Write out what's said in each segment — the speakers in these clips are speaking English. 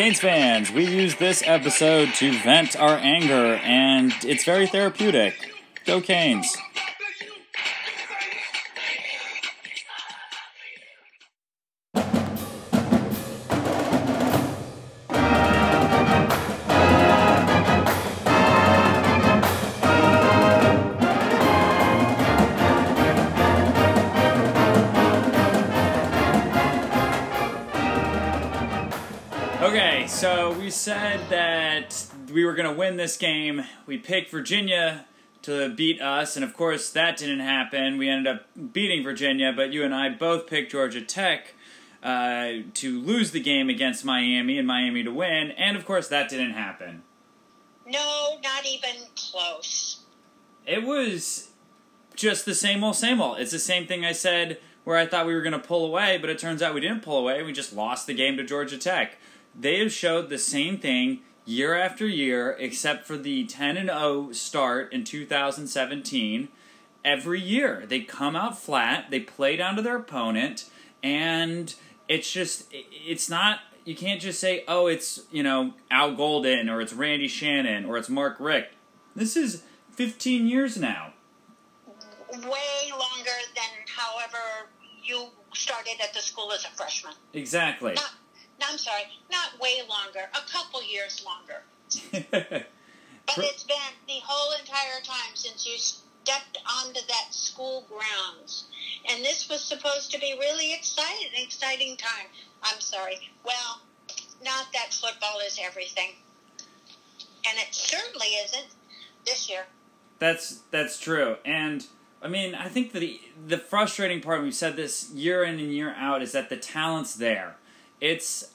Canes fans, we use this episode to vent our anger, and it's very therapeutic. Go Canes! Said that we were going to win this game. We picked Virginia to beat us, and of course that didn't happen. We ended up beating Virginia, but you and I both picked Georgia Tech uh, to lose the game against Miami and Miami to win, and of course that didn't happen. No, not even close. It was just the same old, same old. It's the same thing I said where I thought we were going to pull away, but it turns out we didn't pull away. We just lost the game to Georgia Tech. They have showed the same thing year after year, except for the 10 and 0 start in 2017. Every year, they come out flat, they play down to their opponent, and it's just, it's not, you can't just say, oh, it's, you know, Al Golden, or it's Randy Shannon, or it's Mark Richt. This is 15 years now. Way longer than however you started at the school as a freshman. Exactly. Not, no, I'm sorry, not way longer, a couple years longer. But it's been the whole entire time since you stepped onto that school grounds. And this was supposed to be really exciting, exciting time. I'm sorry. Well, not that football is everything. And it certainly isn't this year. That's that's true. And I mean, I think the the frustrating part, we've said this year in and year out, is that the talent's there. It's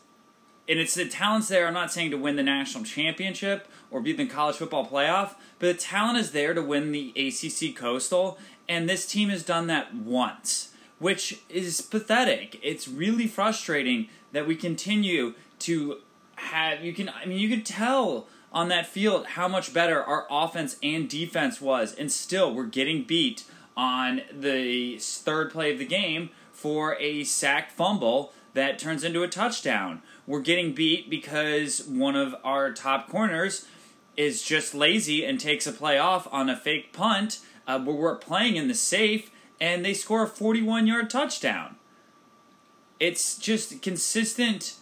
and it's the talent's there. I'm not saying to win the national championship or be in the college football playoff, but the talent is there to win the ACC Coastal, and this team has done that once, which is pathetic. It's really frustrating that we continue to have. You can, I mean, you could tell on that field how much better our offense and defense was, and still we're getting beat on the third play of the game for a sacked fumble that turns into a touchdown. We're getting beat because one of our top corners is just lazy and takes a play off on a fake punt uh, where we're playing in the safe and they score a 41 yard touchdown. It's just consistent.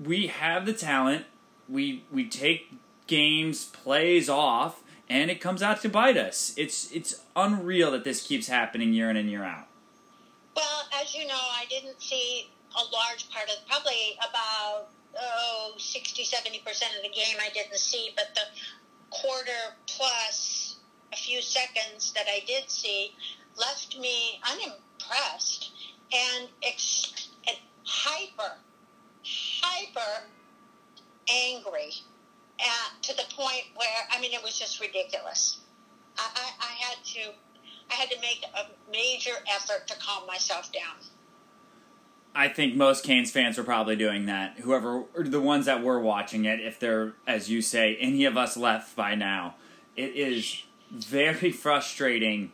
We have the talent. We we take games, plays off, and it comes out to bite us. It's it's unreal that this keeps happening year in and year out. Well, as you know, I didn't see a large part of probably about oh 60 70 percent of the game I didn't see, but the quarter plus a few seconds that I did see left me unimpressed and, ex- and hyper hyper angry at, to the point where I mean it was just ridiculous. I, I, I had to I had to make a major effort to calm myself down. I think most Canes fans are probably doing that. Whoever, the ones that were watching it, if they're, as you say, any of us left by now, it is very frustrating,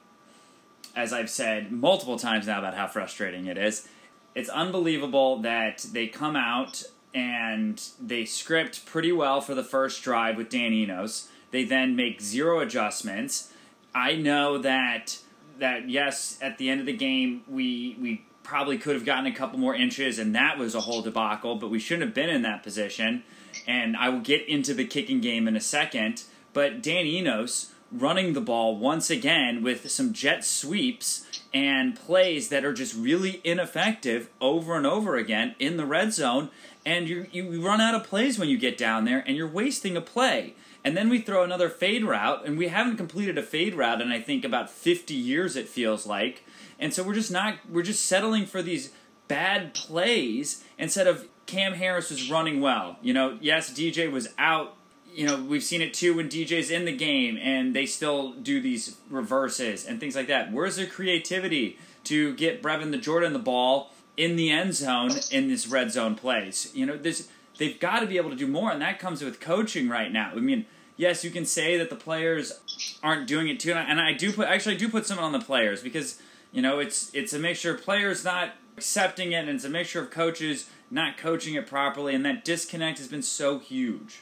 as I've said multiple times now about how frustrating it is. It's unbelievable that they come out and they script pretty well for the first drive with Dan Enos. They then make zero adjustments. I know that that yes, at the end of the game we we probably could have gotten a couple more inches, and that was a whole debacle. But we shouldn't have been in that position. And I will get into the kicking game in a second. But Dan Enos running the ball once again with some jet sweeps and plays that are just really ineffective over and over again in the red zone. And you you run out of plays when you get down there, and you're wasting a play. And then we throw another fade route, and we haven't completed a fade route in I think about 50 years. It feels like, and so we're just not we're just settling for these bad plays instead of Cam Harris was running well. You know, yes, DJ was out. You know, we've seen it too when DJ's in the game and they still do these reverses and things like that. Where's their creativity to get Brevin the Jordan the ball in the end zone in this red zone plays? You know, this they've got to be able to do more, and that comes with coaching right now. I mean, yes, you can say that the players aren't doing it too, and I do put actually I do put some on the players because you know it's it's a mixture. of Players not accepting it, and it's a mixture of coaches not coaching it properly, and that disconnect has been so huge.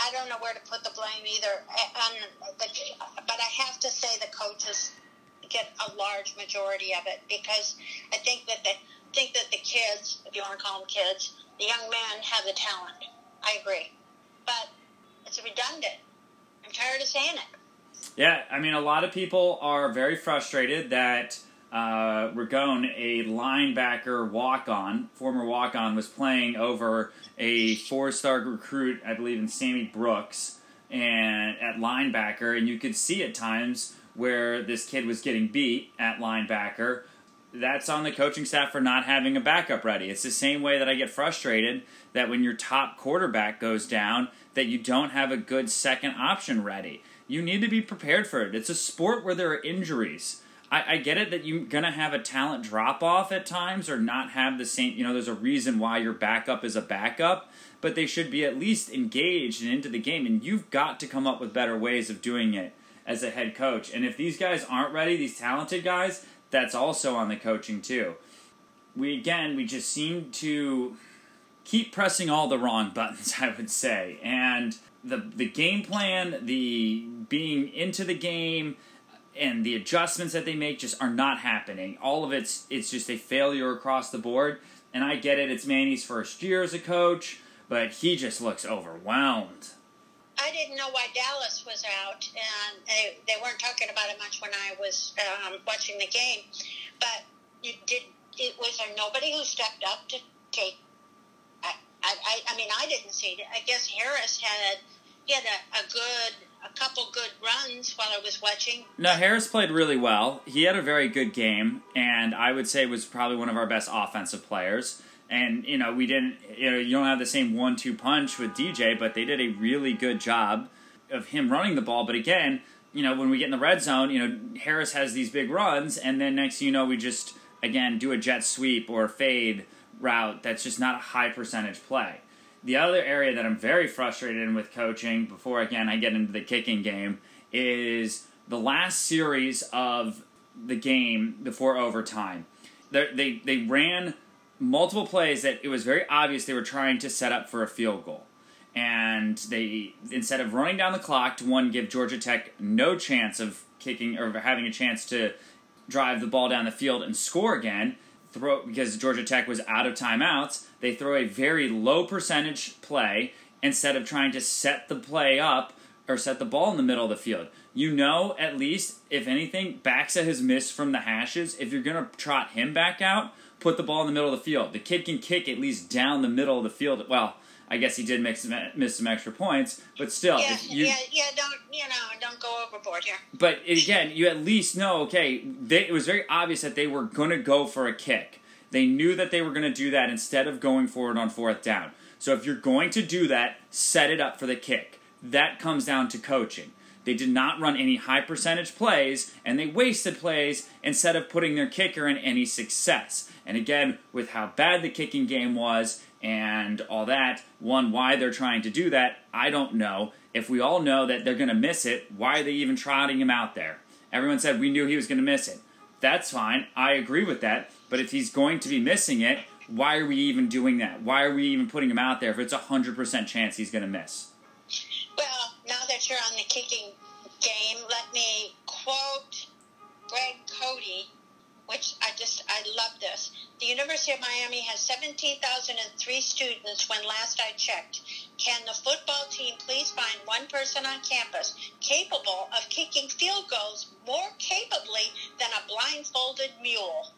I don't know where to put the blame either. On um, the, but I have to say the coaches get a large majority of it because I think that the think that the kids, if you want to call them kids, the young men have the talent. I agree, but it's redundant. I'm tired of saying it. Yeah, I mean, a lot of people are very frustrated that uh, Ragone, a linebacker walk on, former walk on, was playing over a four star recruit, I believe, in Sammy Brooks, and at linebacker, and you could see at times where this kid was getting beat at linebacker. That's on the coaching staff for not having a backup ready. It's the same way that I get frustrated that when your top quarterback goes down, that you don't have a good second option ready. You need to be prepared for it. It's a sport where there are injuries I, I get it that you're gonna have a talent drop off at times or not have the same. You know, there's a reason why your backup is a backup, but they should be at least engaged and into the game. And you've got to come up with better ways of doing it as a head coach. And if these guys aren't ready, these talented guys, that's also on the coaching too. We again, we just seem to keep pressing all the wrong buttons, I would say. And the the game plan, the being into the game, and the adjustments that they make just are not happening. All of it's it's just a failure across the board. And I get it; it's Manny's first year as a coach, but he just looks overwhelmed. I didn't know why Dallas was out, and they, they weren't talking about it much when I was um, watching the game. But it did it was there nobody who stepped up to take? I I, I mean I didn't see it. I guess Harris had he had a, a good a couple good runs while I was watching. No, Harris played really well. He had a very good game, and I would say was probably one of our best offensive players. And you know, we didn't. You know, you don't have the same one-two punch with DJ, but they did a really good job of him running the ball. But again, you know, when we get in the red zone, you know, Harris has these big runs, and then next you know, we just again do a jet sweep or fade route that's just not a high percentage play the other area that I'm very frustrated in with coaching, before again I get into the kicking game, is the last series of the game before overtime. They, they, they ran multiple plays that it was very obvious they were trying to set up for a field goal. And they, instead of running down the clock to one, give Georgia Tech no chance of kicking or having a chance to drive the ball down the field and score again, throw because Georgia Tech was out of timeouts, they throw a very low percentage play instead of trying to set the play up or set the ball in the middle of the field. You know, at least, if anything, Baxa has missed from the hashes. If you're going to trot him back out, put the ball in the middle of the field. The kid can kick at least down the middle of the field. Well, I guess he did mix, miss some extra points, but still, yeah, you, yeah, yeah. Don't you know? Don't go overboard here. But again, you at least know. Okay, they, it was very obvious that they were going to go for a kick. They knew that they were going to do that instead of going forward on fourth down. So if you're going to do that, set it up for the kick. That comes down to coaching. They did not run any high percentage plays, and they wasted plays instead of putting their kicker in any success. And again, with how bad the kicking game was and all that, one, why they're trying to do that, I don't know. If we all know that they're going to miss it, why are they even trotting him out there? Everyone said we knew he was going to miss it. That's fine. I agree with that. But if he's going to be missing it, why are we even doing that? Why are we even putting him out there if it's a 100% chance he's going to miss? Well, now that you're on the kicking game, let me quote Greg Cote which I just, I love this. The University of Miami has 17,003 students when last I checked. Can the football team please find one person on campus capable of kicking field goals more capably than a blindfolded mule?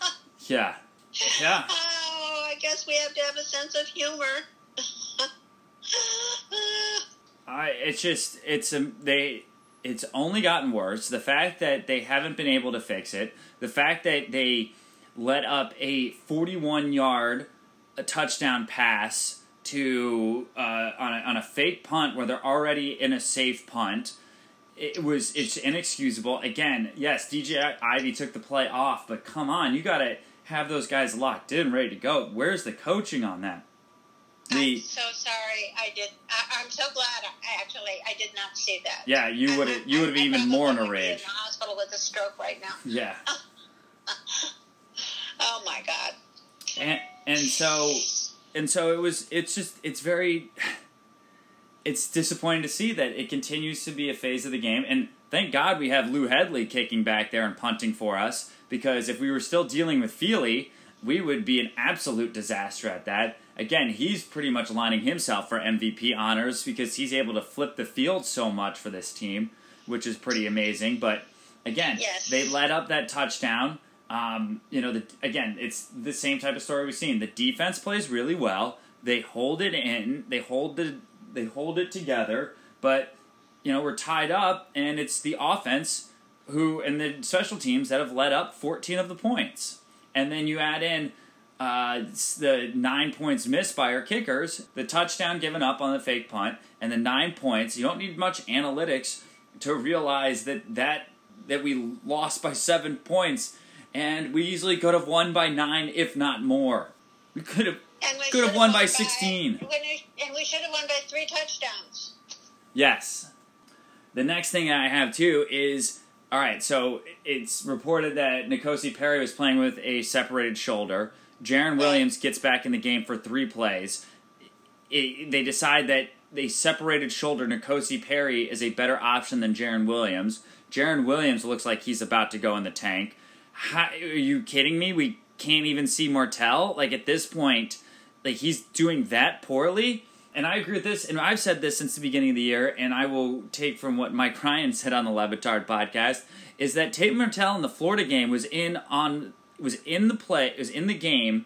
yeah. Yeah. Oh, I guess we have to have a sense of humor. I, it's just, it's, a, they, it's only gotten worse. The fact that they haven't been able to fix it, the fact that they let up a 41 yard a touchdown pass to uh, on, a, on a fake punt where they're already in a safe punt. It was it's inexcusable. Again, yes, DJ Ivey took the play off, but come on, you got to have those guys locked in, ready to go. Where's the coaching on that? The, I'm so sorry. I did. I, am so glad. I, actually, I did not see that. Yeah, you would. You would have even more in a rage. in the hospital with a stroke right now. Yeah. oh my god. and and so and so it was. It's just it's very. It's disappointing to see that it continues to be a phase of the game, and thank God we have Lou Hedley kicking back there and punting for us. Because if we were still dealing with Feely, we would be an absolute disaster at that. Again, he's pretty much lining himself for MVP honors because he's able to flip the field so much for this team, which is pretty amazing. But again, Yes. they let up that touchdown. Um, you know, the, again, it's the same type of story we've seen. The defense plays really well. They hold it in. They hold the. They hold it together. But you know, we're tied up, and it's the offense who and the special teams that have led up 14 of the points. And then you add in uh, the nine points missed by our kickers, the touchdown given up on the fake punt, and the nine points. You don't need much analytics to realize that that that we lost by seven points, and we easily could have won by nine, if not more. We could have we could have should won by 16. when and we should have won by three touchdowns. Yes. The next thing I have too is all right. So it's reported that N'Kosi Perry was playing with a separated shoulder. Jarren Williams gets back in the game for three plays. It, they decide that a separated shoulder N'Kosi Perry is a better option than Jarren Williams. Jarren Williams looks like he's about to go in the tank. How, are you kidding me? We can't even see Martell. Like at this point, like he's doing that poorly. And I agree with this, and I've said this since the beginning of the year, and I will take from what Mike Ryan said on the Le Batard podcast, is that Tate Martell in the Florida game was in on was in the play was in the game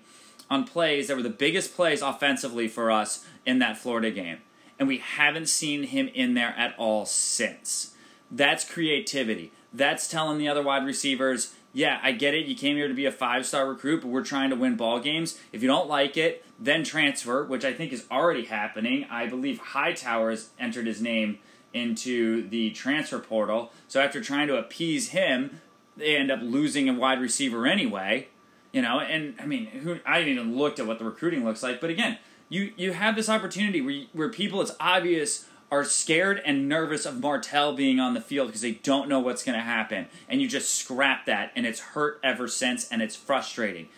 on plays that were the biggest plays offensively for us in that Florida game. And we haven't seen him in there at all since. That's creativity. That's telling the other wide receivers, yeah, I get it. You came here to be a five star recruit, but we're trying to win ball games. If you don't like it, then transfer, which I think is already happening. I believe Hightower has entered his name into the transfer portal. So after trying to appease him, they end up losing a wide receiver anyway. You know, and I mean, who I haven't even looked at what the recruiting looks like, but again, you you have this opportunity where you, where people, it's obvious, are scared and nervous of Martell being on the field because they don't know what's going to happen, and you just scrap that, and it's hurt ever since, and it's frustrating.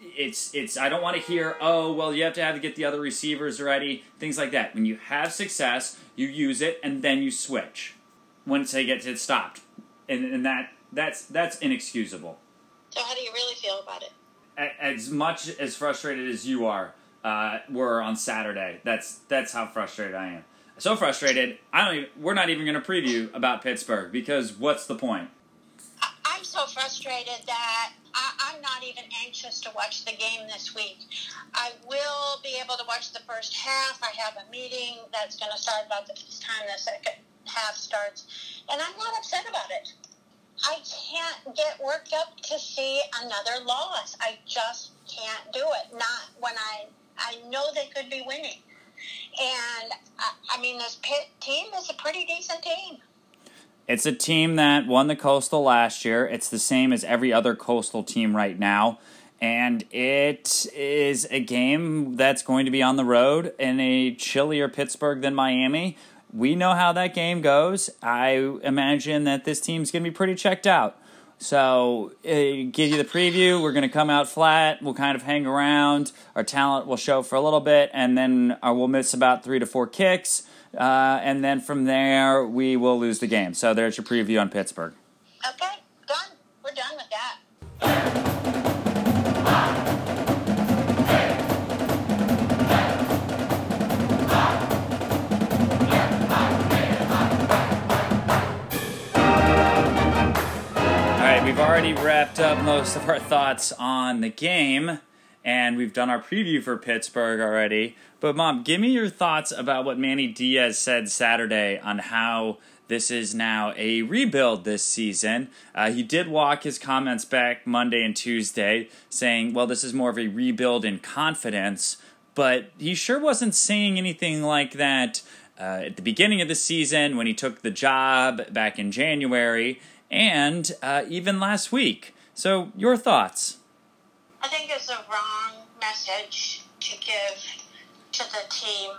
It's it's I don't want to hear oh well you have to have to get the other receivers ready things like that. When you have success, you use it and then you switch once they get it stopped, and and that that's that's inexcusable So how do you really feel about it? as much as frustrated as you are uh, were on Saturday. That's that's how frustrated I am. So frustrated, I don't. Even, we're not even going to preview about Pittsburgh because what's the point? I'm so frustrated that I- I'm not even anxious to watch the game this week. I will be able to watch the first half. I have a meeting that's going to start about the time the second half starts, and I'm not upset about it. I can't get worked up to see another loss. I just can't do it. Not when I I know they could be winning. And I, I mean, this Pitt team is a pretty decent team. It's a team that won the Coastal last year. It's the same as every other Coastal team right now. And it is a game that's going to be on the road in a chillier Pittsburgh than Miami. We know how that game goes. I imagine that this team's going to be pretty checked out. So, uh, give you the preview. We're going to come out flat. We'll kind of hang around. Our talent will show for a little bit, and then uh, we'll miss about three to four kicks. Uh, and then from there, we will lose the game. So, there's your preview on Pittsburgh. Okay, done. We're done with that. We've already wrapped up most of our thoughts on the game, and we've done our preview for Pittsburgh already. But, Mom, give me your thoughts about what Manny Diaz said Saturday on how this is now a rebuild this season. Uh, he did walk his comments back Monday and Tuesday, saying, well, this is more of a rebuild in confidence, but he sure wasn't saying anything like that. Uh, at the beginning of the season, when he took the job back in January, and uh, even last week. So, your thoughts? I think it's a wrong message to give to the team.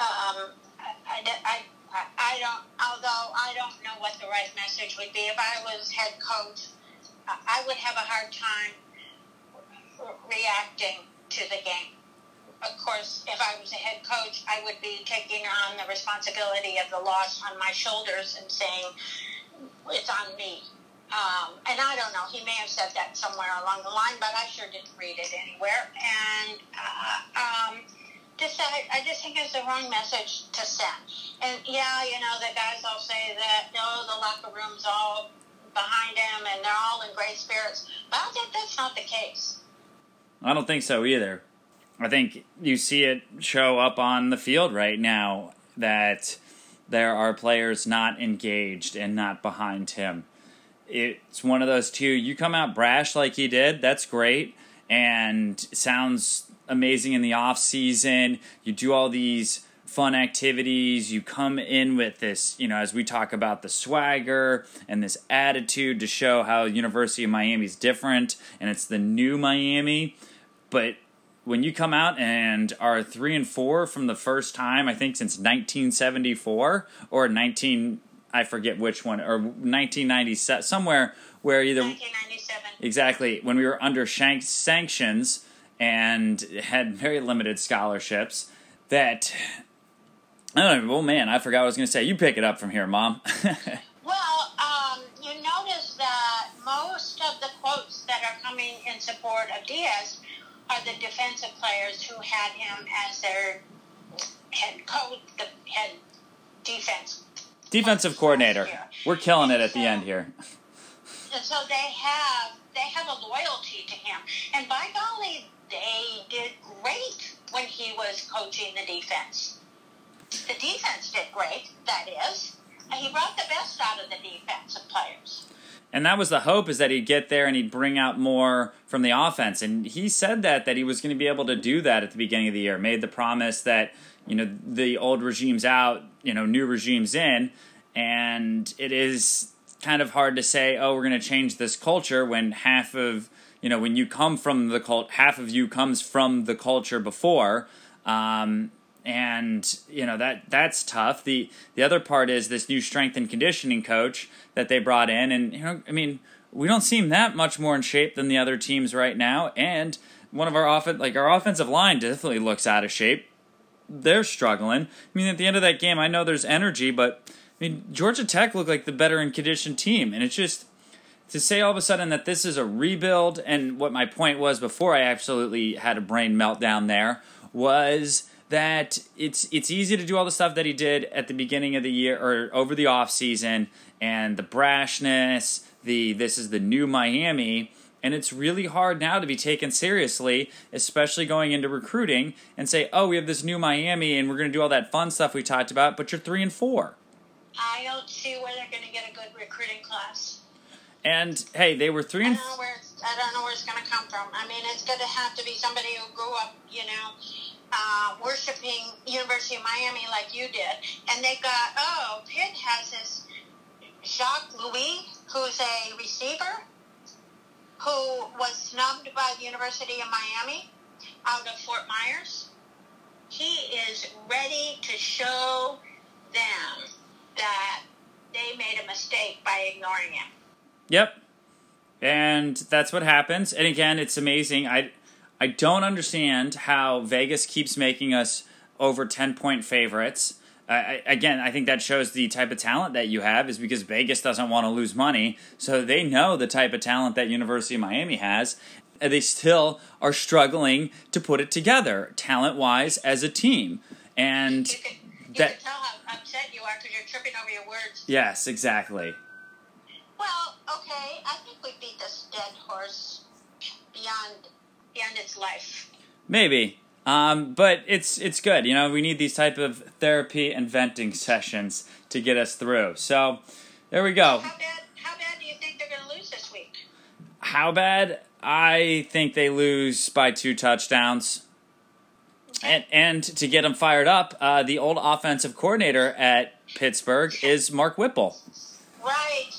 Um, I, I, I, I don't, although I don't know what the right message would be. If I was head coach, I I would have a hard time reacting to the game. Of course, if I was a head coach, I would be taking on the responsibility of the loss on my shoulders and saying, it's on me. Um, and I don't know, he may have said that somewhere along the line, but I sure didn't read it anywhere. And uh, um, just I, I just think it's the wrong message to send. And yeah, you know, the guys all say that, no, the locker room's all behind him and they're all in great spirits. But I think that's not the case. I don't think so either. I think you see it show up on the field right now that there are players not engaged and not behind him. It's one of those two. You come out brash like he did, that's great, and sounds amazing in the off season. You do all these fun activities. You come in with this, you know, as we talk about the swagger and this attitude to show how University of Miami is different and it's the new Miami. But when you come out and are three and four from the first time, I think since 1974 or 19, I forget which one, or 1997, somewhere where either 1997. exactly when we were under shank sanctions and had very limited scholarships. That I don't know. Oh man, I forgot what I was going to say. You pick it up from here, Mom. Well, um, you notice that most of the quotes that are coming in support of Diaz are the defensive players who had him as their head coach, the head defense. Defensive coordinator. We're killing it at the end here. And so they have they have a loyalty to him. And by golly, they did great when he was coaching the defense. The defense did great, that is. And he brought the best out of the defensive players. And that was the hope is that he'd get there and he'd bring out more from the offense. And he said that that he was going to be able to do that at the beginning of the year. Made the promise that, you know, the old regime's out, you know, new regime's in. And it is kind of hard to say, oh, we're going to change this culture when half of, you know, when you come from the cult, half of you comes from the culture before. Um, and you know that that's tough. The the other part is this new strength and conditioning coach that they brought in, and you know, I mean, we don't seem that much more in shape than the other teams right now. And one of our offen- like our offensive line definitely looks out of shape. They're struggling. I mean, at the end of that game, I know there's energy, but I mean, Georgia Tech looked like the better and conditioned team, and it's just to say all of a sudden that this is a rebuild. And what my point was before, I absolutely had a brain meltdown. There was that it's it's easy to do all the stuff that he did at the beginning of the year or over the off season and the brashness, the this is the new Miami, and it's really hard now to be taken seriously, especially going into recruiting and say, "Oh, we have this new Miami and we're going to do all that fun stuff we talked about, but you're 3 and 4." I don't see where they're going to get a good recruiting class. And hey, they were 3 I and don't know where it's, I don't know where it's going to come from. I mean, it's going to have to be somebody who grew up, you know, uh, worshiping University of Miami like you did, and they got oh, Pitt has this Jacques Louis, who's a receiver, who was snubbed by the University of Miami out of Fort Myers. He is ready to show them that they made a mistake by ignoring him. Yep. And that's what happens. And again, it's amazing. I I don't understand how Vegas keeps making us over 10 point favorites. Uh, again, I think that shows the type of talent that you have is because Vegas doesn't want to lose money. So they know the type of talent that University of Miami has. And they still are struggling to put it together, talent wise, as a team. And You can, you that, can tell how upset you are because you're tripping over your words. yes, exactly. Well, okay, I think we beat this dead horse beyond beyond its life. Maybe. Um, but it's it's good. You know, we need these type of therapy and venting sessions to get us through. So there we go. How bad? How bad do you think they're going to lose this week? How bad? I think they lose by two touchdowns. And and to get them fired up, uh, the old offensive coordinator at Pittsburgh is Mark Whipple. Right.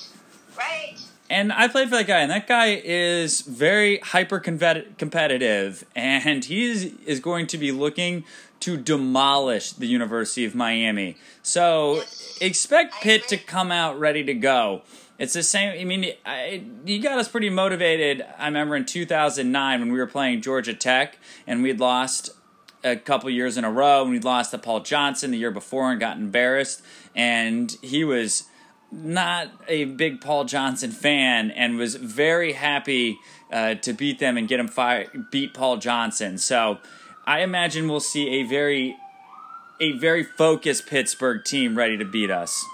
And I played for that guy, and that guy is very hyper competitive, and he is, is going to be looking to demolish the University of Miami. So expect Pitt to come out ready to go. It's the same. I mean, I, you got us pretty motivated. I remember in 2009 when we were playing Georgia Tech and we'd lost a couple years in a row and we'd lost to Paul Johnson the year before and got embarrassed. And he was not a big Paul Johnson fan and was very happy uh, to beat them and get him fire, beat Paul Johnson. So I imagine we'll see a very a very focused Pittsburgh team ready to beat us.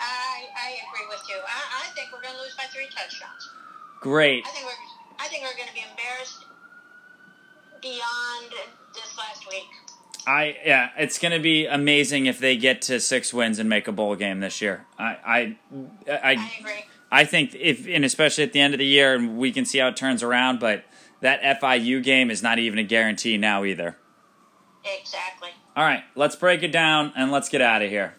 I, I agree with you. I, I think we're going to lose by three touchdowns. Great. I think we're I think we're going to be embarrassed beyond this last week. I yeah, it's going to be amazing if they get to six wins and make a bowl game this year. I I I, I agree. I think if and especially at the end of the year, and we can see how it turns around. But that FIU game is not even a guarantee now either. Exactly. All right, let's break it down and let's get out of here.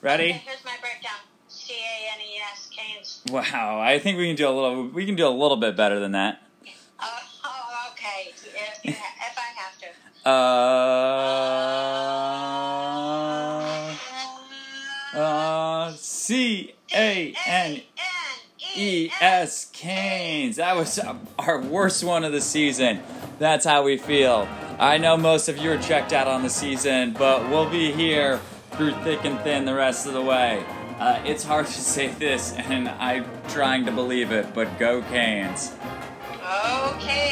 Ready? Okay, here's my breakdown. C A N E S Canes. Wow, I think we can do a little. We can do a little bit better than that. Uh, oh, okay. If, if I have to. Uh, was our worst one of the season. That's how we feel. I know most of you are checked out on the season, but we'll be here through thick and thin the rest of the way. Uh, it's hard to say this, and I'm trying to believe it, but go Canes. Okay.